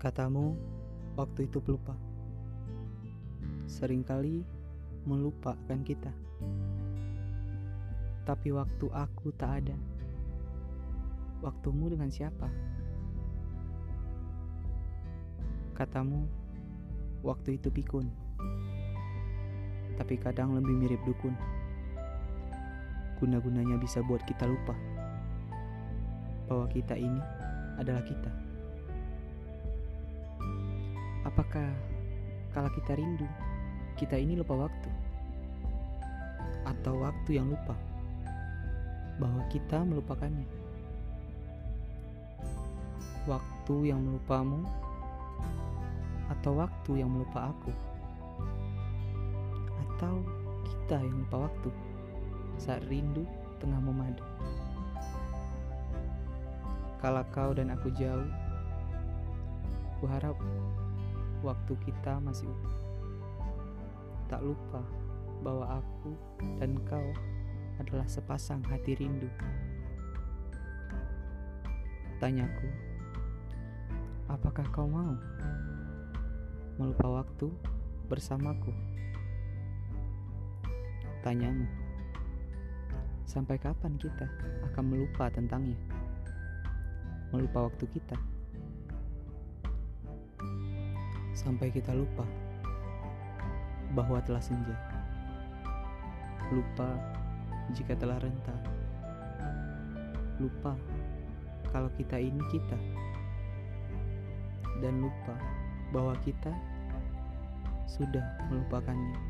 Katamu, waktu itu pelupa. Seringkali melupakan kita. Tapi waktu aku tak ada. Waktumu dengan siapa? Katamu, waktu itu pikun. Tapi kadang lebih mirip dukun. Guna-gunanya bisa buat kita lupa bahwa kita ini adalah kita. Apakah kalau kita rindu, kita ini lupa waktu? Atau waktu yang lupa bahwa kita melupakannya? Waktu yang melupamu atau waktu yang melupa aku? Atau kita yang lupa waktu saat rindu tengah memadu? Kalau kau dan aku jauh, ku harap waktu kita masih utuh. Tak lupa bahwa aku dan kau adalah sepasang hati rindu. Tanyaku, apakah kau mau melupa waktu bersamaku? Tanyamu, sampai kapan kita akan melupa tentangnya? Melupa waktu kita? sampai kita lupa bahwa telah senja. Lupa jika telah renta. Lupa kalau kita ini kita. Dan lupa bahwa kita sudah melupakannya.